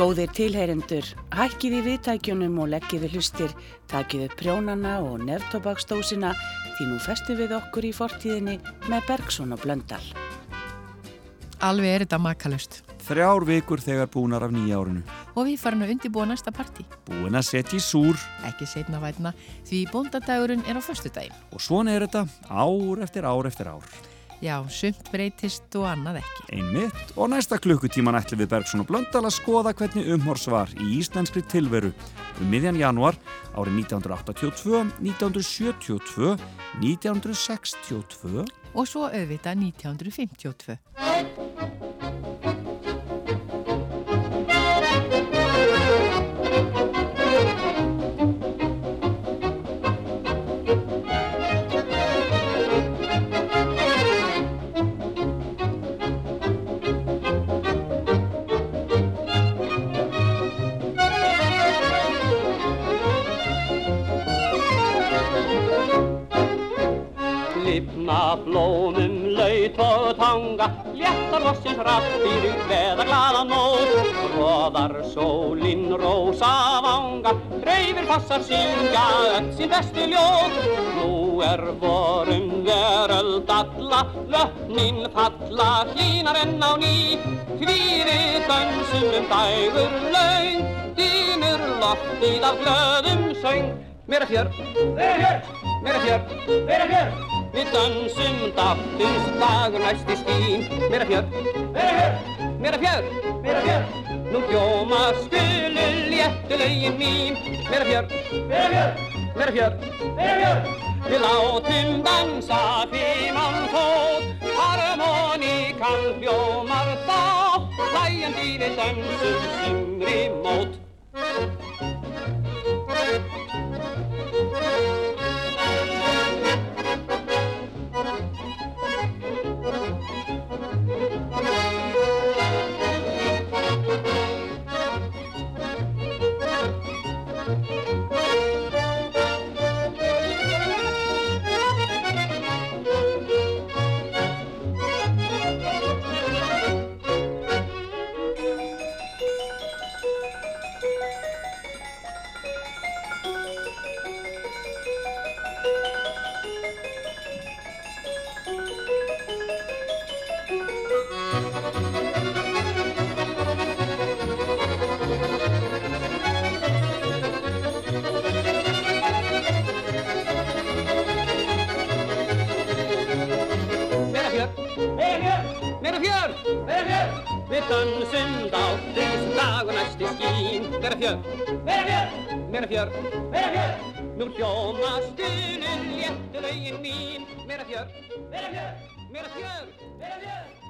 Góðir tilheyrendur, hækkið í viðtækjunum og leggið við hlustir, takið upp prjónana og neftobaksdósina því nú festu við okkur í fortíðinni með Bergson og Blöndal. Alveg er þetta makalust. Þrjár vikur þegar búnar af nýja árinu. Og við farum að undirbúa næsta parti. Búin að setja í súr. Ekki setna vætna því bóndadagurinn er á förstu daginn. Og svona er þetta ár eftir ár eftir ár. Já, sumt breytist og annað ekki. Einmitt og næsta klukkutíman ætli við Bergson og Blöndal að skoða hvernig umhors var í íslenskri tilveru um miðjan januar árið 1982, 1972, 1962 og svo auðvita 1952. blómum laut og tanga léttar vossins rattir í veða glada nót Róðar sólinn rósa vanga reyfir passar syngja öll sín bestu ljót Nú er vorum veröld alla löfnin falla hlínar enn á ný. Hvíri dansum um dægur laung dýnur loftið af glöðum söng. Mér er fjör, mér er fjör, mér er fjör Við dansum daftins dagur næst í skín Mér að fjör, að fjör, mér að fjör. Nú hljóma skulu léttu lögin mín. Að fjör, að fjör, mér að fjör. Við látum dansa fíman fót. Harmoníkan hljómar þá Hlæjandi við dansum sumri mót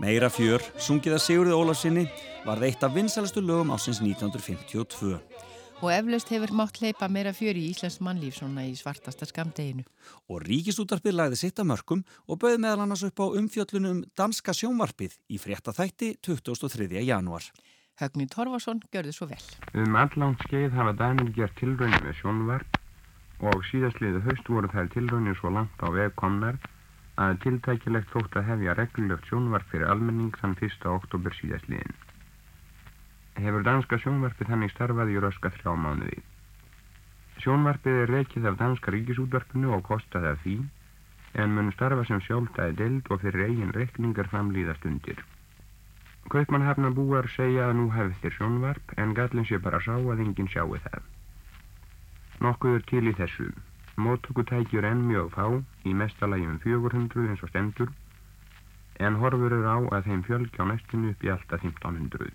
Meira fjör, sungið að Sigurði Ólafsinni, var eitt af vinsalastu lögum ásins 1952. Og eflaust hefur mátt leipa meira fjör í Íslands mannlíf svona í svartasta skamdeginu. Og Ríkisútarpið lagði sitt að mörgum og bauði meðal annars upp á umfjöllunum Danska sjónvarpið í frétta þætti 23. januar. Högni Torfarsson gjörði svo vel. Um allan skeið hafa Danir gert tilraunir með sjónvarp og síðastliðu haust voru þær tilraunir svo langt á vegkomnar að tiltækilegt þótt að hefja reglulegt sjónvarp fyrir almenning þann 1. oktober síðastliðin. Hefur danska sjónvarpið þannig starfað í röska þrjá mánuði. Sjónvarpið er reikið af danska ríkisútvarpinu og kostað af því en mun starfa sem sjálfdæði deild og fyrir eigin rekningar framlýðast undir. Kaupmannhafna búar segja að nú hefði þér sjónvarp en gallin sé bara sá að enginn sjáu það. Nokkuður til í þessu. Móttökutækjur enn mjög fá, í mestalægjum 400 eins og stendur, en horfur eru á að þeim fjölgi á næstinu upp í alltaf 1500.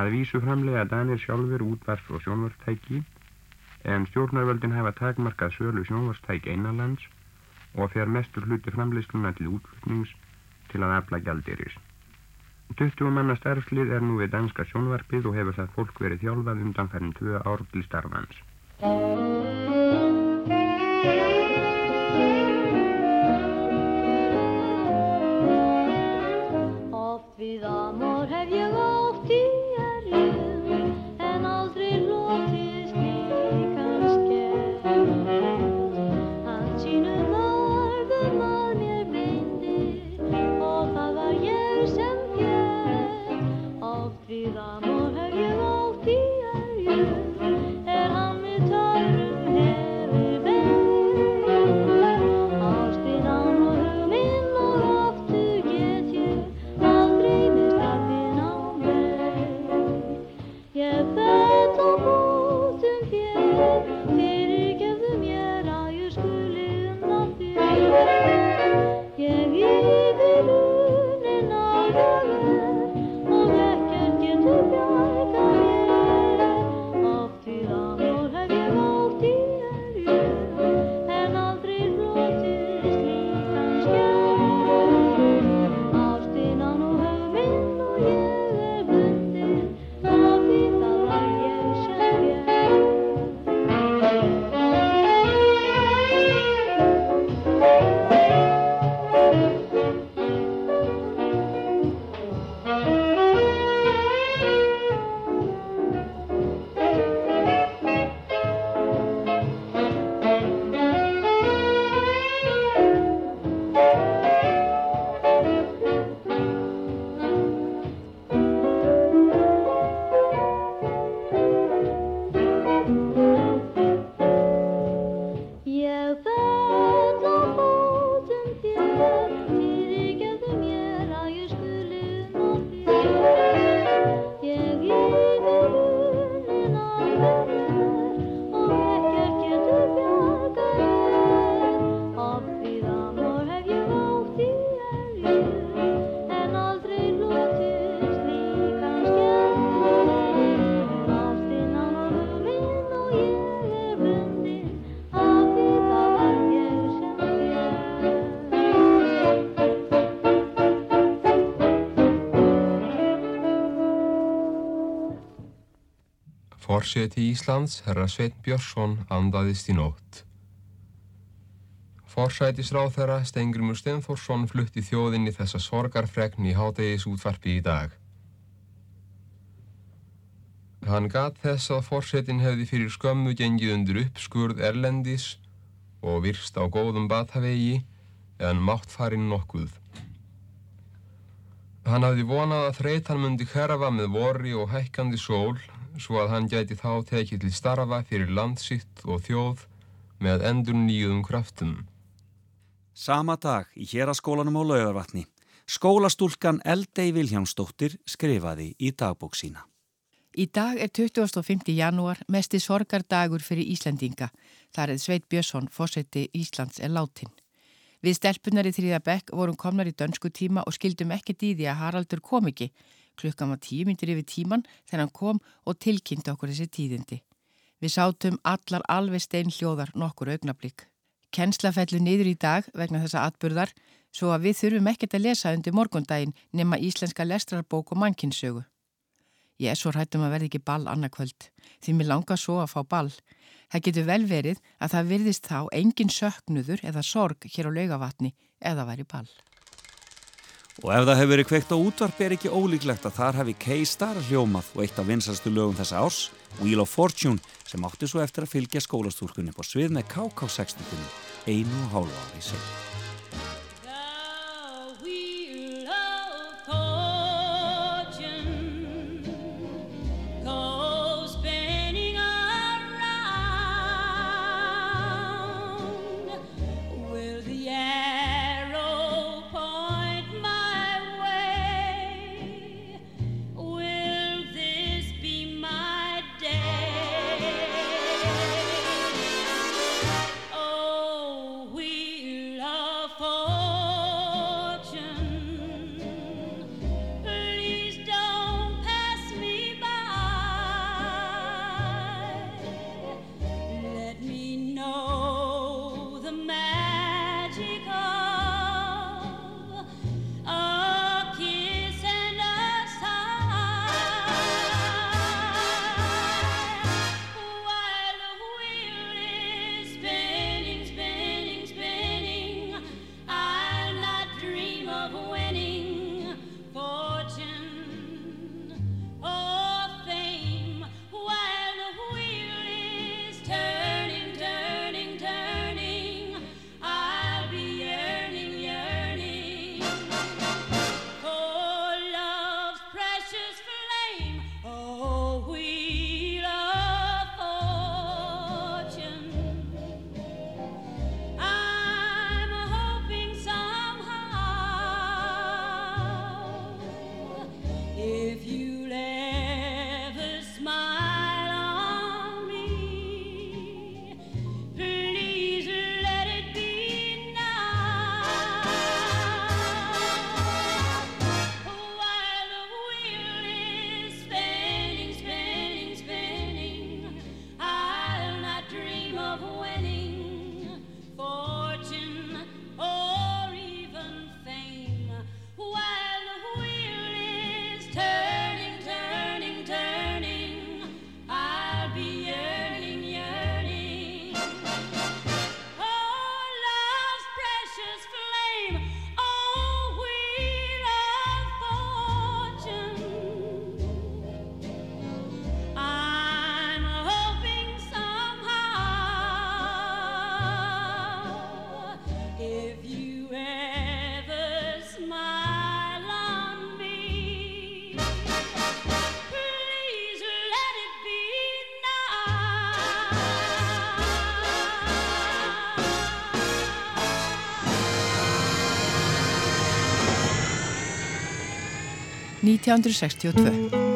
Að vísu framlega Danir sjálfur útvarf og sjónvarstæki, en stjórnarvöldin hefa takmarkað sölu sjónvarstæk einanlands og fer mestur hluti framleysluna til útflutnings til að afla gjaldiris. 20 manna starfslið er nú við danska sjónvarpið og hefur það fólk verið þjálfað undanferðin 2 ár til starfans. Forseti Íslands, herra Svein Björnsson, andaðist í nótt. Forsætisráð þeirra Stengrimur Stenþórsson flutti þjóðinni þessa sorgarfregn í hádegis útvarpi í dag. Hann gat þess að forsetin hefði fyrir skömmu gengið undir uppskurð Erlendis og virst á góðum batavegi eðan máttfarinn nokkuð. Hann hafði vonað að þreytan myndi hverfa með vorri og hækkandi sól svo að hann gæti þá tekið til starfa fyrir landsitt og þjóð með endur nýjum kraftum. Sama dag í héraskólanum á laugarvatni, skólastúlkan Eldei Viljámsdóttir skrifaði í dagbók sína. Í dag er 25. janúar mesti sorgardagur fyrir Íslandinga. Þar er Sveit Björnsson, fósetti Íslands, er látin. Við stelpunar í þrýðabekk vorum komnar í dönsku tíma og skildum ekkert í því að Haraldur kom ekki Klukkan var tíu myndir yfir tíman þegar hann kom og tilkynnti okkur þessi tíðindi. Við sátum allar alveg stein hljóðar nokkur augnablík. Kennsla fellur niður í dag vegna þessa atburðar svo að við þurfum ekkert að lesa undir morgundaginn nema íslenska lestrarbók og mannkinsögu. Ég er svo hrættum að verði ekki ball annarkvöld því mér langar svo að fá ball. Það getur vel verið að það virðist þá engin söknuður eða sorg hér á laugavatni eða væri ball. Og ef það hefur verið kveikt á útvarp er ekki ólíklegt að þar hafi K-Star hljómað og eitt af vinsalstu lögum þessa árs, Wheel of Fortune, sem átti svo eftir að fylgja skólastúrkunni på svið með KK-sextutunum einu og hálfa ári segn. 1962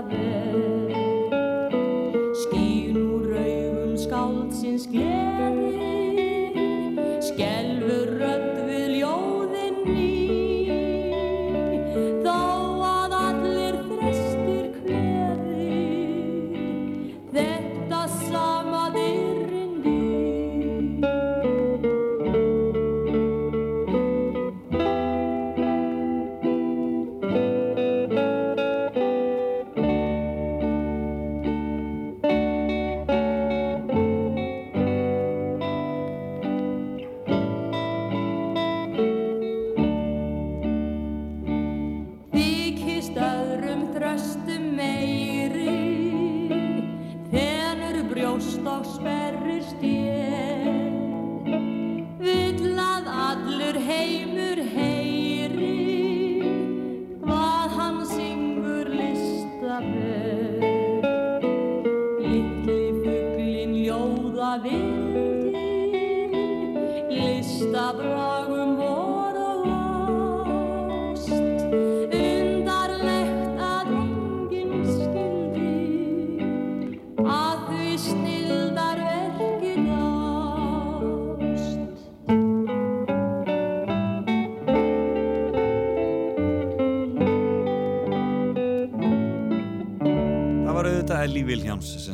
saber.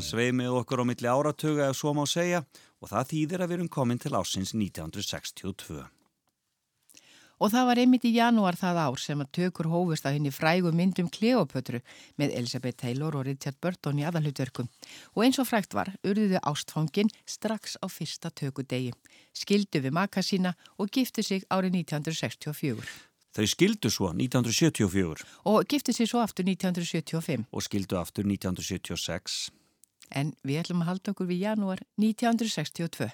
Sveið með okkur á milli áratuga ef svo má segja og það þýðir að við erum komin til ásins 1962. Og það var einmitt í janúar það ár sem að tökur hófust að henni frægu myndum Kleopötru með Elisabeth Taylor og Richard Burton í aðalhutverkum. Og eins og frægt var, urðuðu ástfangin strax á fyrsta tökudegi. Skildu við maka sína og giftu sig árið 1964. Þau skildu svo 1974 Og giftu sig svo aftur 1975. og skildu aftur 1976 En við ætlum að halda okkur við janúar 1962.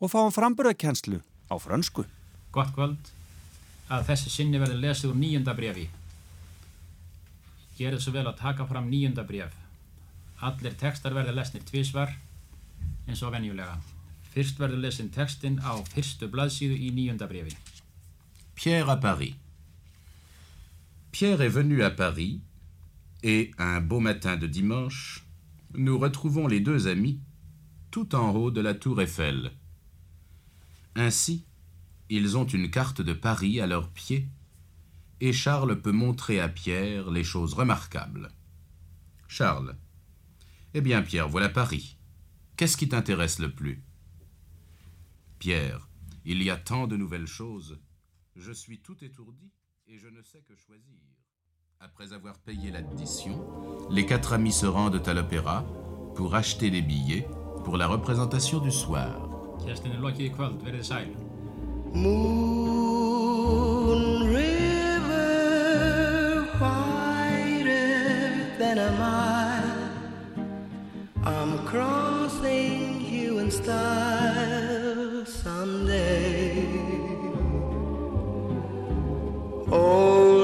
og fáum framburðarkenslu á frönsku. Gott kvöld. Að þessi sinni verður lesið úr nýjunda brefi. Gerið svo vel að taka fram nýjunda bref. Allir textar verður lesnir tvísvar eins og venjulega. Fyrst verður lesin textin á fyrstu blaðsíðu í nýjunda brefi. Pierre à Paris. Pierre est venu à Paris et un beau matin de dimanche, nous retrouvons les deux amis tout en haut de la tour Eiffel. Ainsi, ils ont une carte de Paris à leurs pieds et Charles peut montrer à Pierre les choses remarquables. Charles. Eh bien, Pierre, voilà Paris. Qu'est-ce qui t'intéresse le plus? Pierre. Il y a tant de nouvelles choses. Je suis tout étourdi et je ne sais que choisir. Après avoir payé l'addition, les quatre amis se rendent à l'opéra pour acheter des billets pour la représentation du soir. Kjæstin er lokið í kvöld, verið sæl. Moon River, whiter than a mile. I'm crossing you in style someday. Old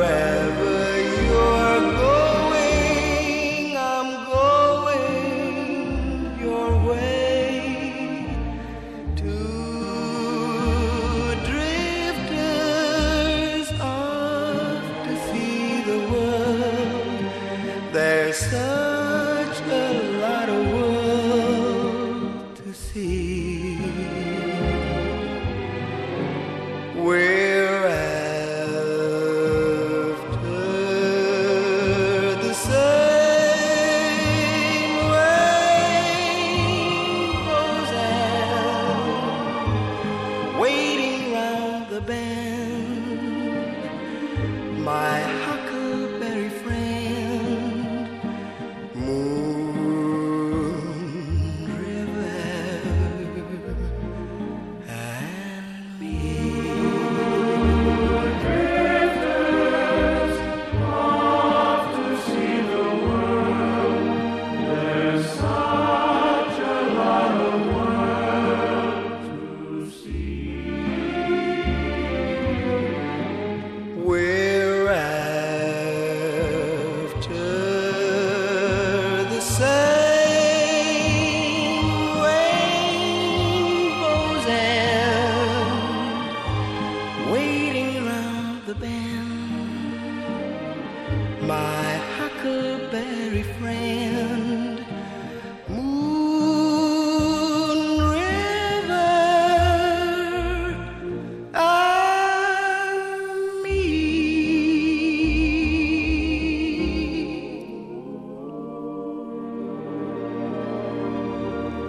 forever.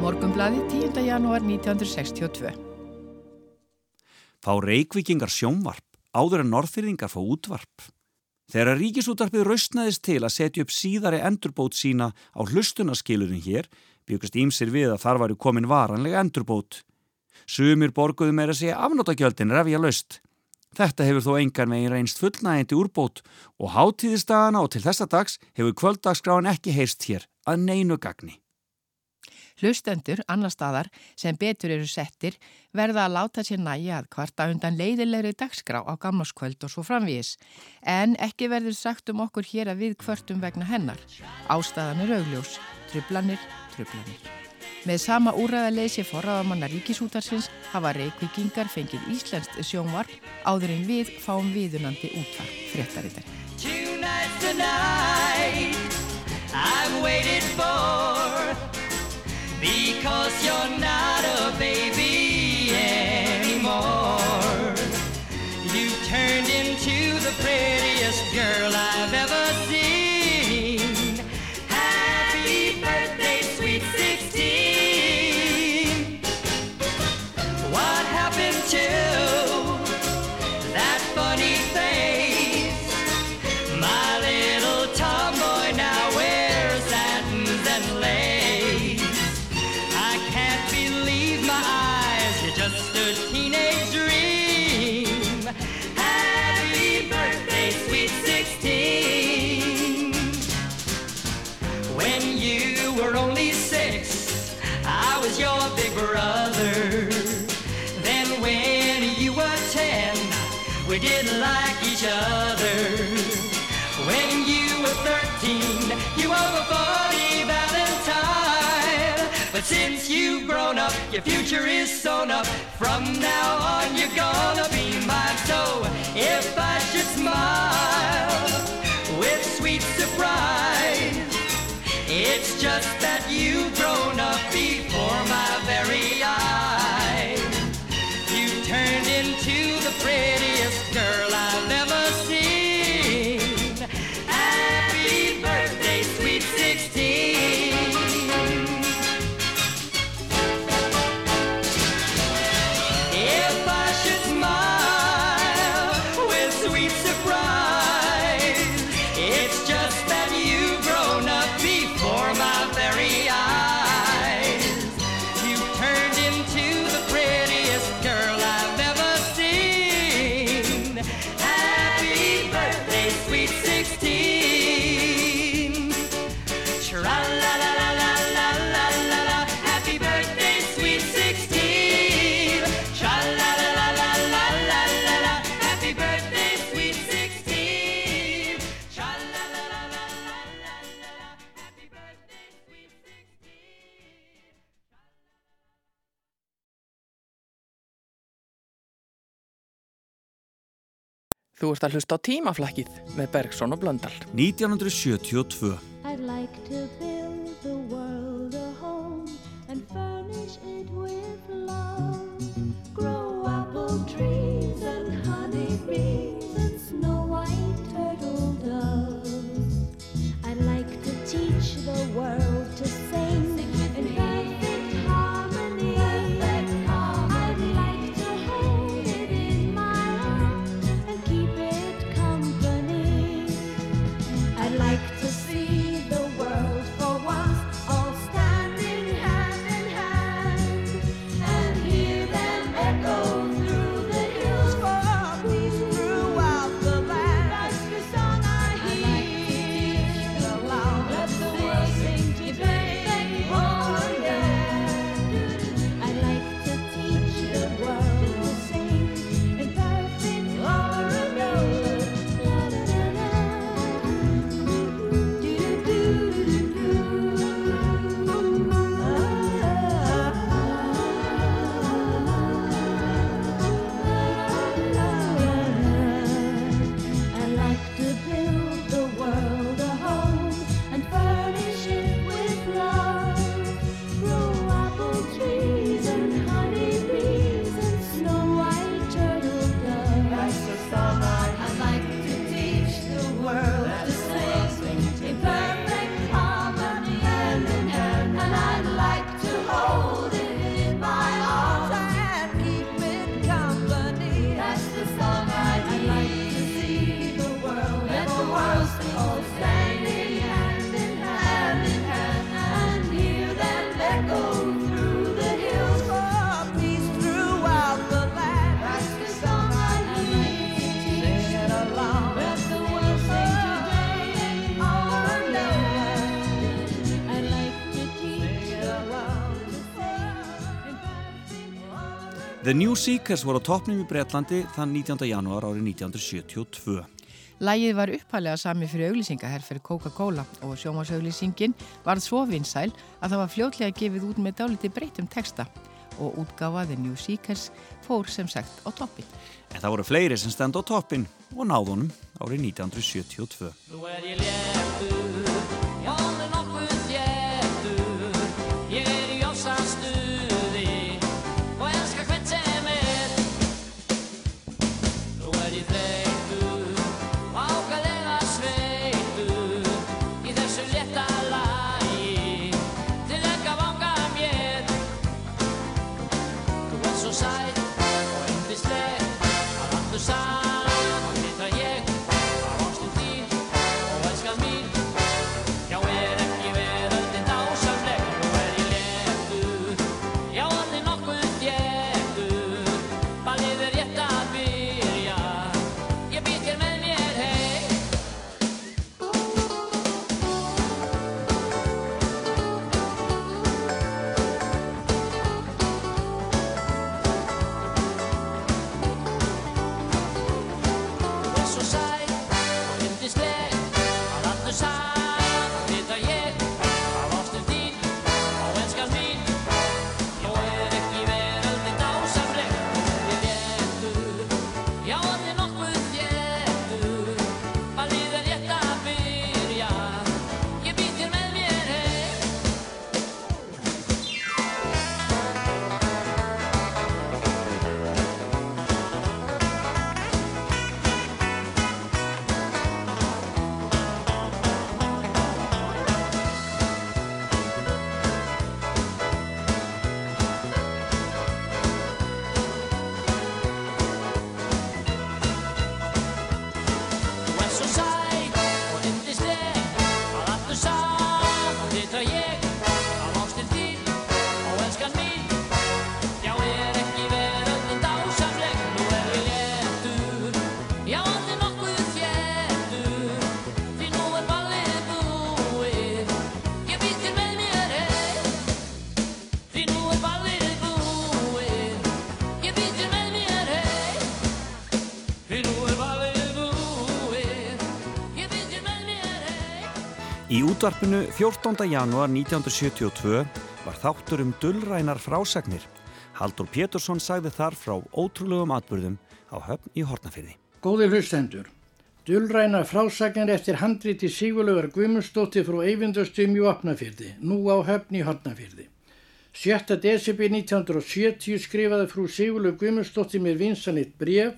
Morgumblaði 10. janúar 1962. Fá reykvikingar sjónvarp áður en norðfyrðingar fá útvarp. Þegar ríkisútvarpið raustnaðist til að setja upp síðari endurbót sína á hlustunaskilurinn hér, byggast ímsir við að þar varu komin varanlega endurbót. Sumir borguðu meira að segja afnótagjöldin refja löst. Þetta hefur þó engar megin reynst fullnægindi úrbót og hátíðistagana og til þessa dags hefur kvöldagskráin ekki heyrst hér að neinu gagni. Hlustendur, annar staðar, sem betur eru settir, verða að láta sér næja að kvarta undan leiðilegri dagskrá á gamlarskvöld og svo framvís. En ekki verður sagt um okkur hér að við kvartum vegna hennar. Ástæðan er augljós. Trublanir, trublanir. Með sama úræðaleysi forraðamanna ríkisútarsins hafa reykvikingar fengið íslenskt sjónvarp áður en við fáum viðunandi útvarp fréttarittar. Because you're not your big brother. Then when you were ten, we didn't like each other. When you were thirteen, you were a funny valentine. But since you've grown up, your future is sewn up. From now on, you're gonna be mine. So if I should smile with sweet surprise, it's just that you've grown up Þú ert að hlusta á tímaflækið með Bergson og Blöndal. 1972. The New Seekers voru á toppnum í Breitlandi þann 19. janúar árið 1972. Lægið var upphælega sami fyrir auglýsingaherr fyrir Coca-Cola og sjómasauglýsingin varð svo vinsæl að það var fljótlega gefið út með dáliti breytum texta og útgáfa The New Seekers fór sem sagt á toppin. En það voru fleiri sem stend á toppin og náðunum árið 1972. útvarpinu 14. janúar 1972 var þáttur um dullrænar frásagnir. Haldur Pétursson sagði þar frá ótrúlegum atbyrðum á höfn í Hortnafyrði. Góði hlustendur, dullræna frásagnir eftir handriti Sigurlaugar Guðmundsdóttir frá Eyvindastum í Opnafyrði, nú á höfn í Hortnafyrði. 7. desibi 1970 skrifaði frú Sigurlaug Guðmundsdóttir mér vinsanlitt bref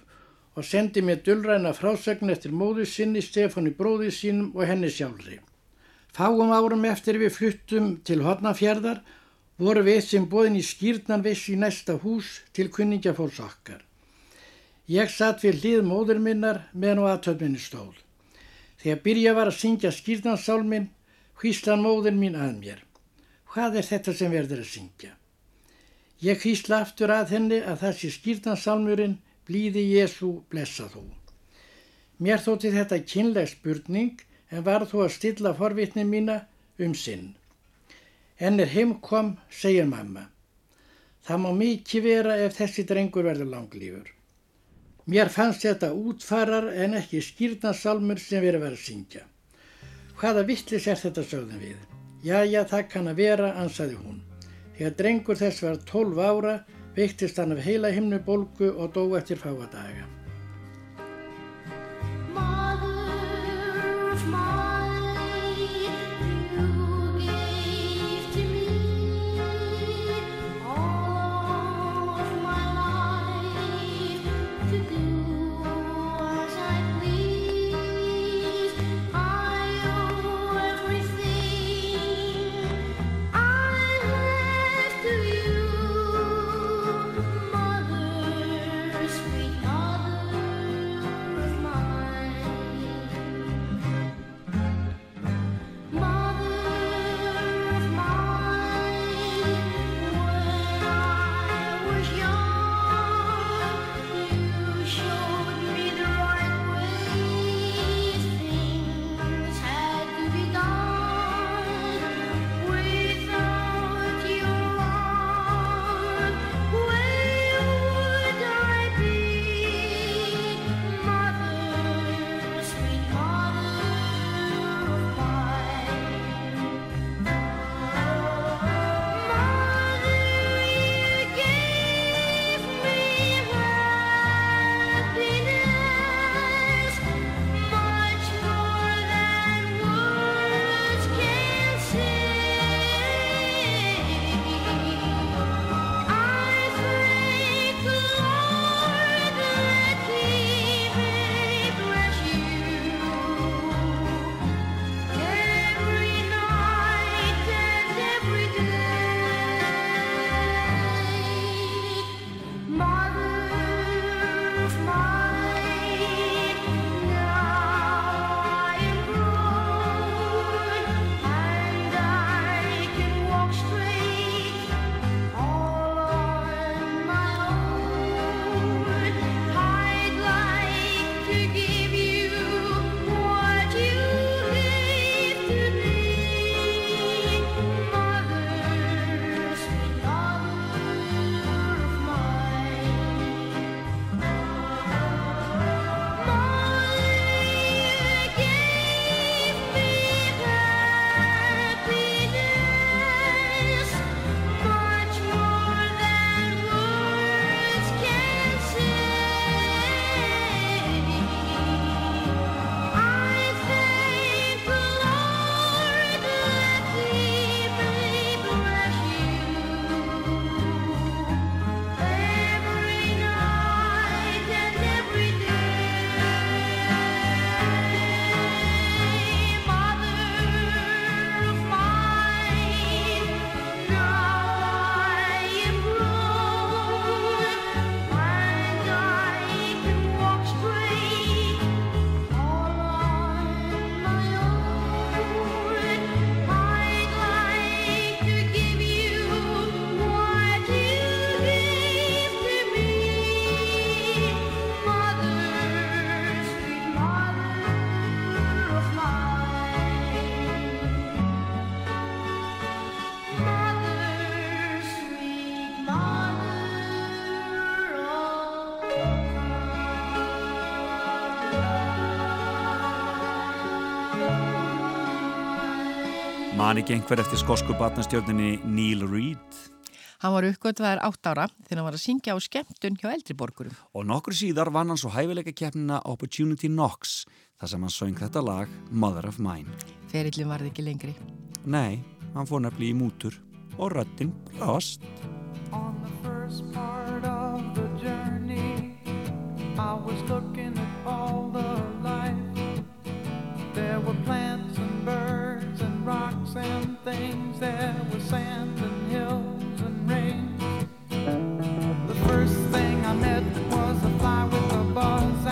og sendi mér dullræna frásagn eftir móðu sinni Stefáni bróði sínum og henni sjálfri. Fáum árum eftir við fluttum til Hortnafjörðar voru við sem bóðin í skýrnan viss í næsta hús til kunningafólks okkar. Ég satt við hlið móður minnar meðan á aðtöfninni stóð. Þegar byrja var að syngja skýrnansálmin, hvíslan móður mín að mér. Hvað er þetta sem verður að syngja? Ég hvísla aftur að henni að sé skýrnansálmurinn blíði Jésu blessa þú. Mér þótti þetta kynleg spurning en var þó að stilla forvitni mína um sinn. En er heimkom, segir mamma. Það má mikið vera ef þessi drengur verður langlífur. Mér fannst þetta útfarar en ekki skýrnasalmur sem verið verið að syngja. Hvaða vittlis er þetta sögðum við? Jæja, það kann að vera, ansaði hún. Þegar drengur þess var 12 ára, veiktist hann af heila himnubólgu og dó eftir fáa Man ekki einhver eftir skosku batnastjórninni Neil Reed. Hann var uppgötvaðar átt ára þegar hann var að syngja á skemmtun hjá eldriborgurum. Og nokkur síðar vann hann svo hæfileika keppnina Opportunity Knocks þar sem hann söng þetta lag Mother of Mine. Ferillin varði ekki lengri. Nei, hann fór nefnilega í mútur og röttin brást. On the first part of the journey, I was looking at all the life. There were plants rocks and things. There were sand and hills and rain. The first thing I met was a fly with a buzz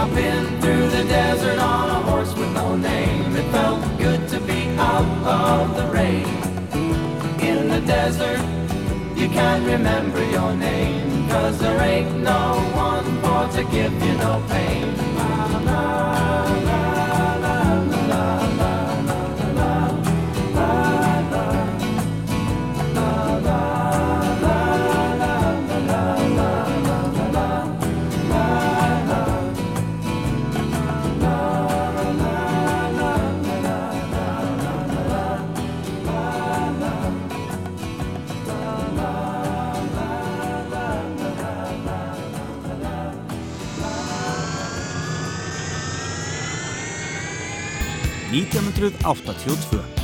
I've been through the desert on a horse with no name. It felt good to be out of the rain. In the desert, you can't remember your name, cause there ain't no one for to give you no pain. La, 1982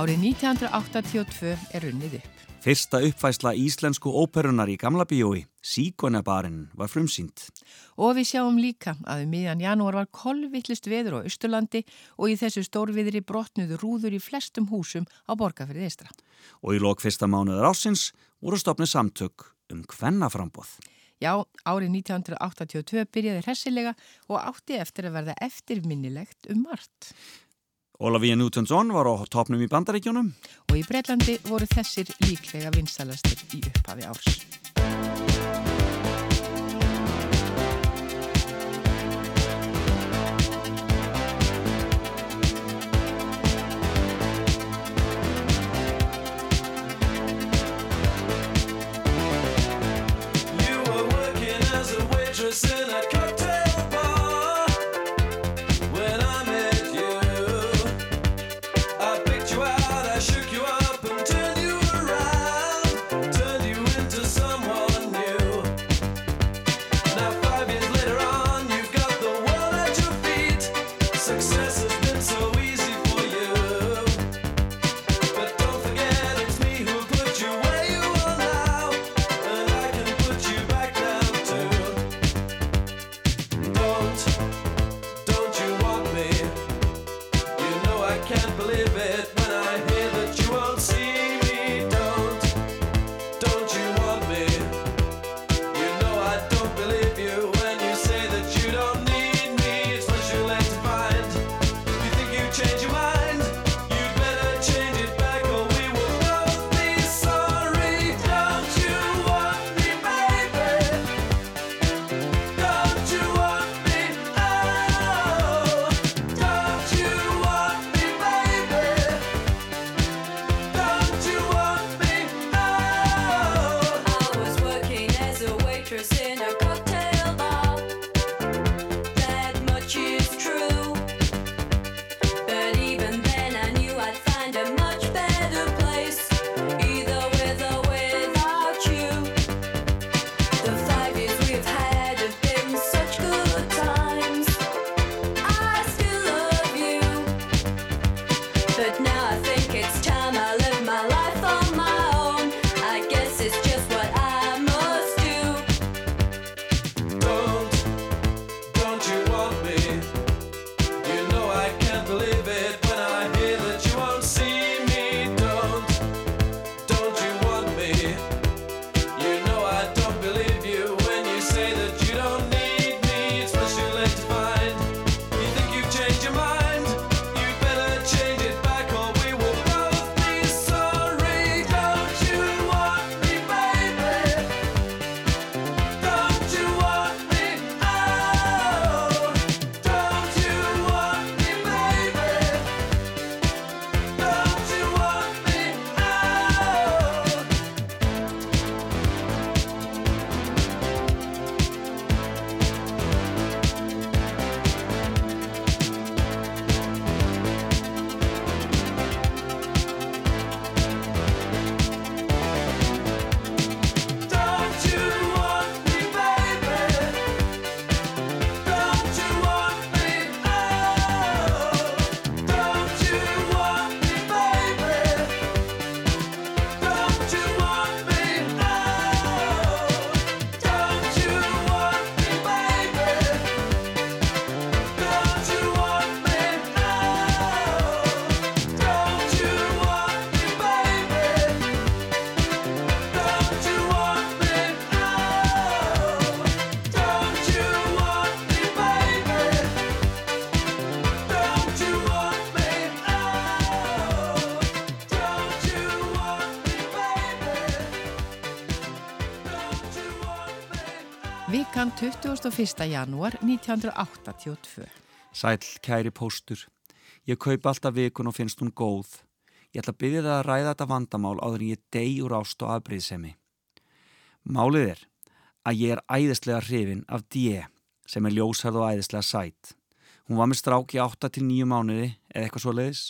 Árið 1982 er runnið upp. Fyrsta uppfæsla íslensku óperunar í Gamla bíói, Síkonabarinn, var frumsýnd. Og við sjáum líka að um miðan janúar var kolvittlist veður á Östurlandi og í þessu stórviðri brotnuðu rúður í flestum húsum á borgarferðið eistra. Og í lok fyrsta mánuður ásins voru stopnið samtök um hvennaframboð. Já, árið 1982 byrjaði hressilega og átti eftir að verða eftirminnilegt um margt. Ólafíja Njútjónsson var á topnum í bandaríkjónum. Og í Breitlandi voru þessir líklega vinstalastir í upphafi árs. You were working as a waitress in a car 31. janúar 1982. Sæl, kæri póstur. Ég kaup alltaf vikun og finnst hún góð. Ég ætla að byggja það að ræða þetta vandamál áður en ég deg úr ást og aðbreyðsemi. Málið er að ég er æðislega hrifin af D.E. sem er ljósarð og æðislega sætt. Hún var með strák í 8-9 mánuði eða eitthvað svo leiðis.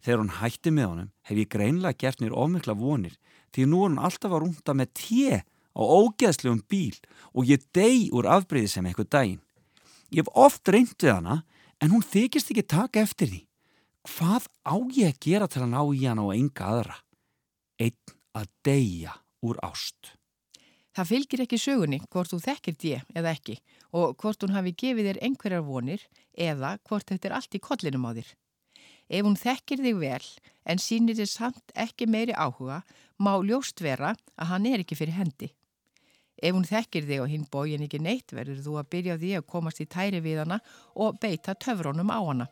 Þegar hún hætti með honum hef ég greinlega gert mér ofmikla vonir því nú er hún alltaf að rúnda með T.E og ógeðslegum bíl og ég deg úr afbreyði sem eitthvað daginn. Ég hef oft reynd við hana en hún þykist ekki taka eftir því. Hvað á ég að gera til að ná í hana og enga aðra? Einn að deyja úr ást. Það fylgir ekki sögunni hvort þú þekkir ég eða ekki og hvort hún hafi gefið þér einhverjar vonir eða hvort þetta er allt í kollinum á þér. Ef hún þekkir þig vel en sínir þér samt ekki meiri áhuga má ljóst vera að hann er ekki fyrir hendi. Ef hún þekkir þig og hinn bógin ekki neitt verður þú að byrja því að komast í tæri við hana og beita töfrónum á hana.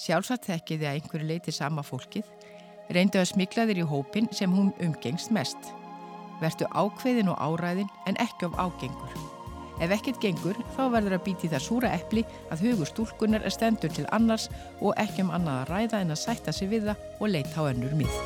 Sjálfsagt þekkir þið að einhverju leiti sama fólkið, reyndu að smikla þér í hópin sem hún umgengst mest. Vertu ákveðin og áræðin en ekki of ágengur. Ef ekkert gengur þá verður að býti það súra epli að hugur stúlkunar er stendur til annars og ekki um annað að ræða en að sætta sig við það og leita á önnur mið.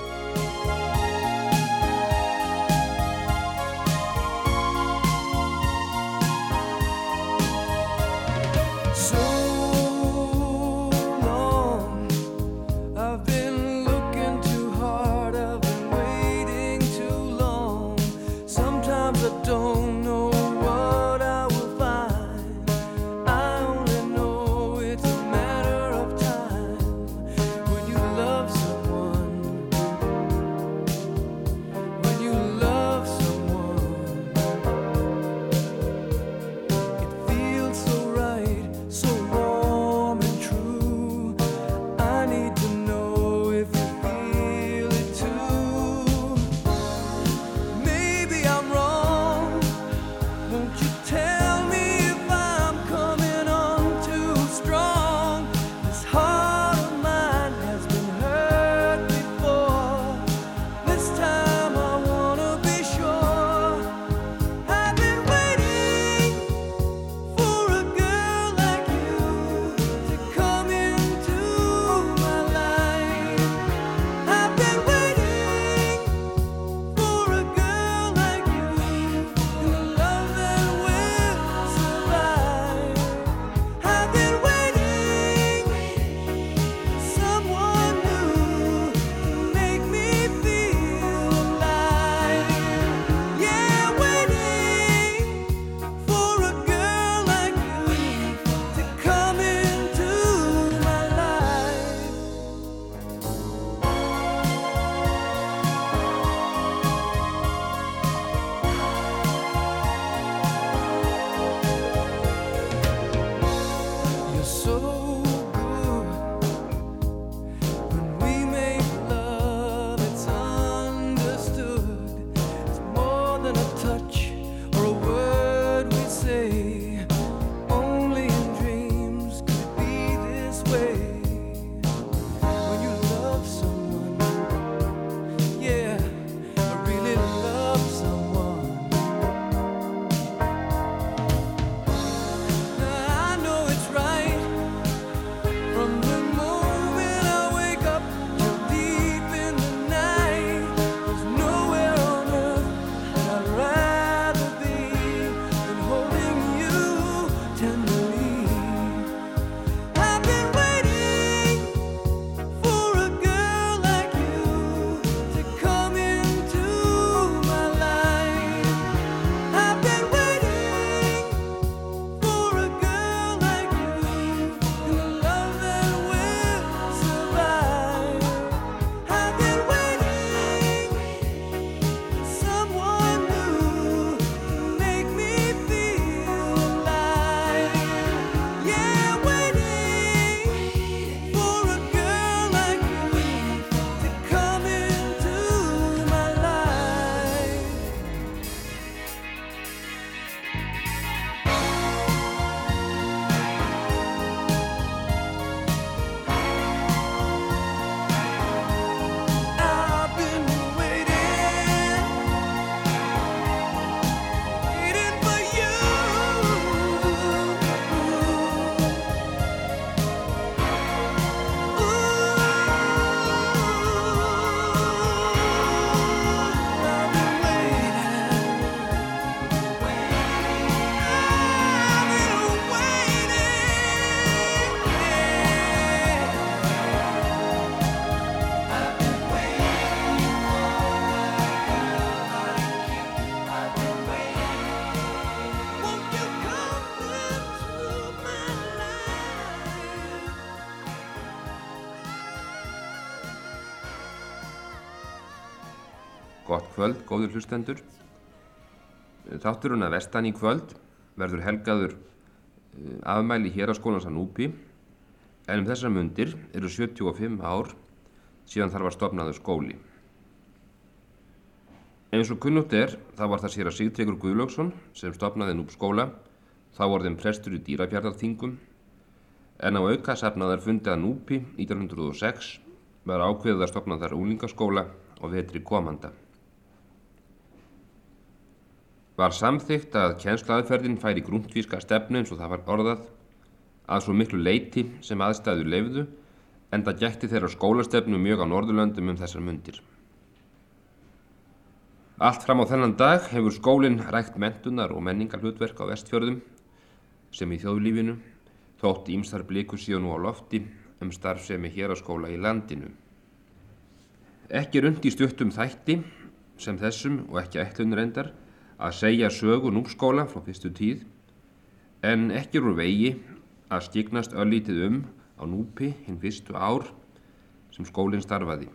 Góður hlustendur. Þátturinn að vestan í kvöld verður helgaður eh, afmæli hér á skólans að Núpi en um þessar mundir eru 75 ár síðan þar var stopnaður skóli. Eins og kunnugt er, þá var það sér að Sigtryggur Guðlöksson sem stopnaði Núp skóla, þá orðin prestur í dýrafjardarþingum en á auka safnaðar fundið að Núpi 1906 var ákveðið að stopna þar úlingaskóla og vetri komanda. Var samþygt að kjenslaðferðin færi grúntvíska stefnu eins og það var orðað að svo miklu leiti sem aðstæður leifðu en það gætti þeirra skólastefnu mjög á Norðurlöndum um þessar mundir. Allt fram á þennan dag hefur skólinn rækt mentunar og menningar hlutverk á vestfjörðum sem í þjóðlífinu þótt ímstar bliku síðan nú á lofti um starfsemi hér á skóla í landinu. Ekki rund í stuttum þætti sem þessum og ekki ætlun reyndar að segja sögu núpskóla frá fyrstu tíð en ekki úr vegi að skiknast öllítið um á núpi hinn fyrstu ár sem skólinn starfaði.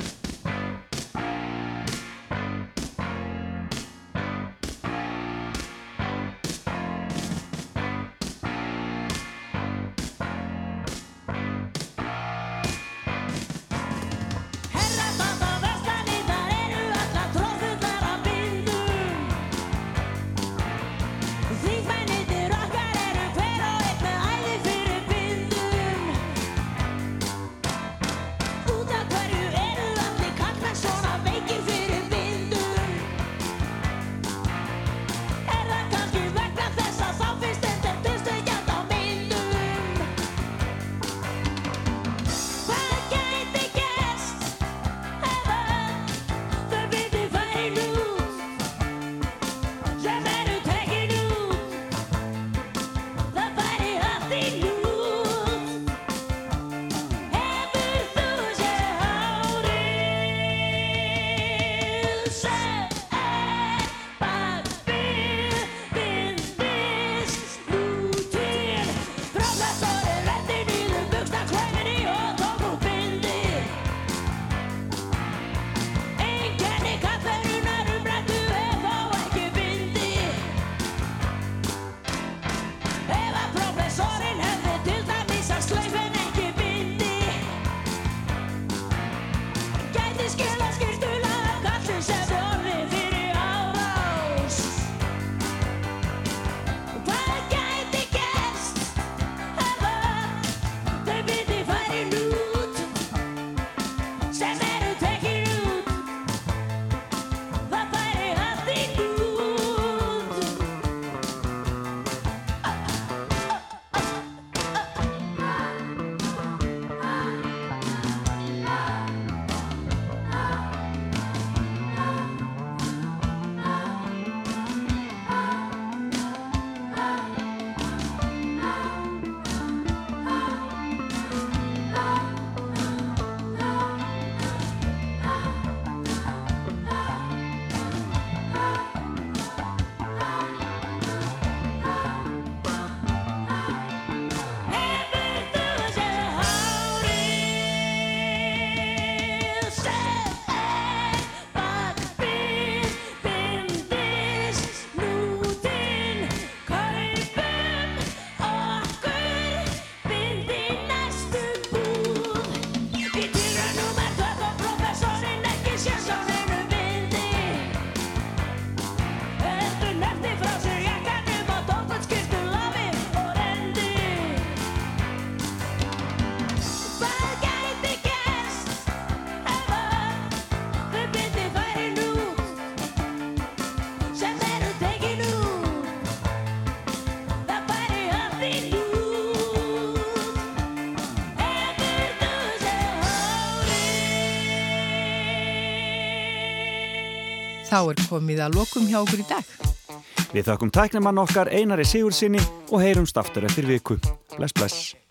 Þá er komið að lokum hjá okkur í dag. Við þakkum tæknimann okkar Einari Sigursinni og heyrumst aftur eftir viku. Bless, bless.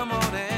Come on and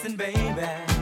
Listen, baby,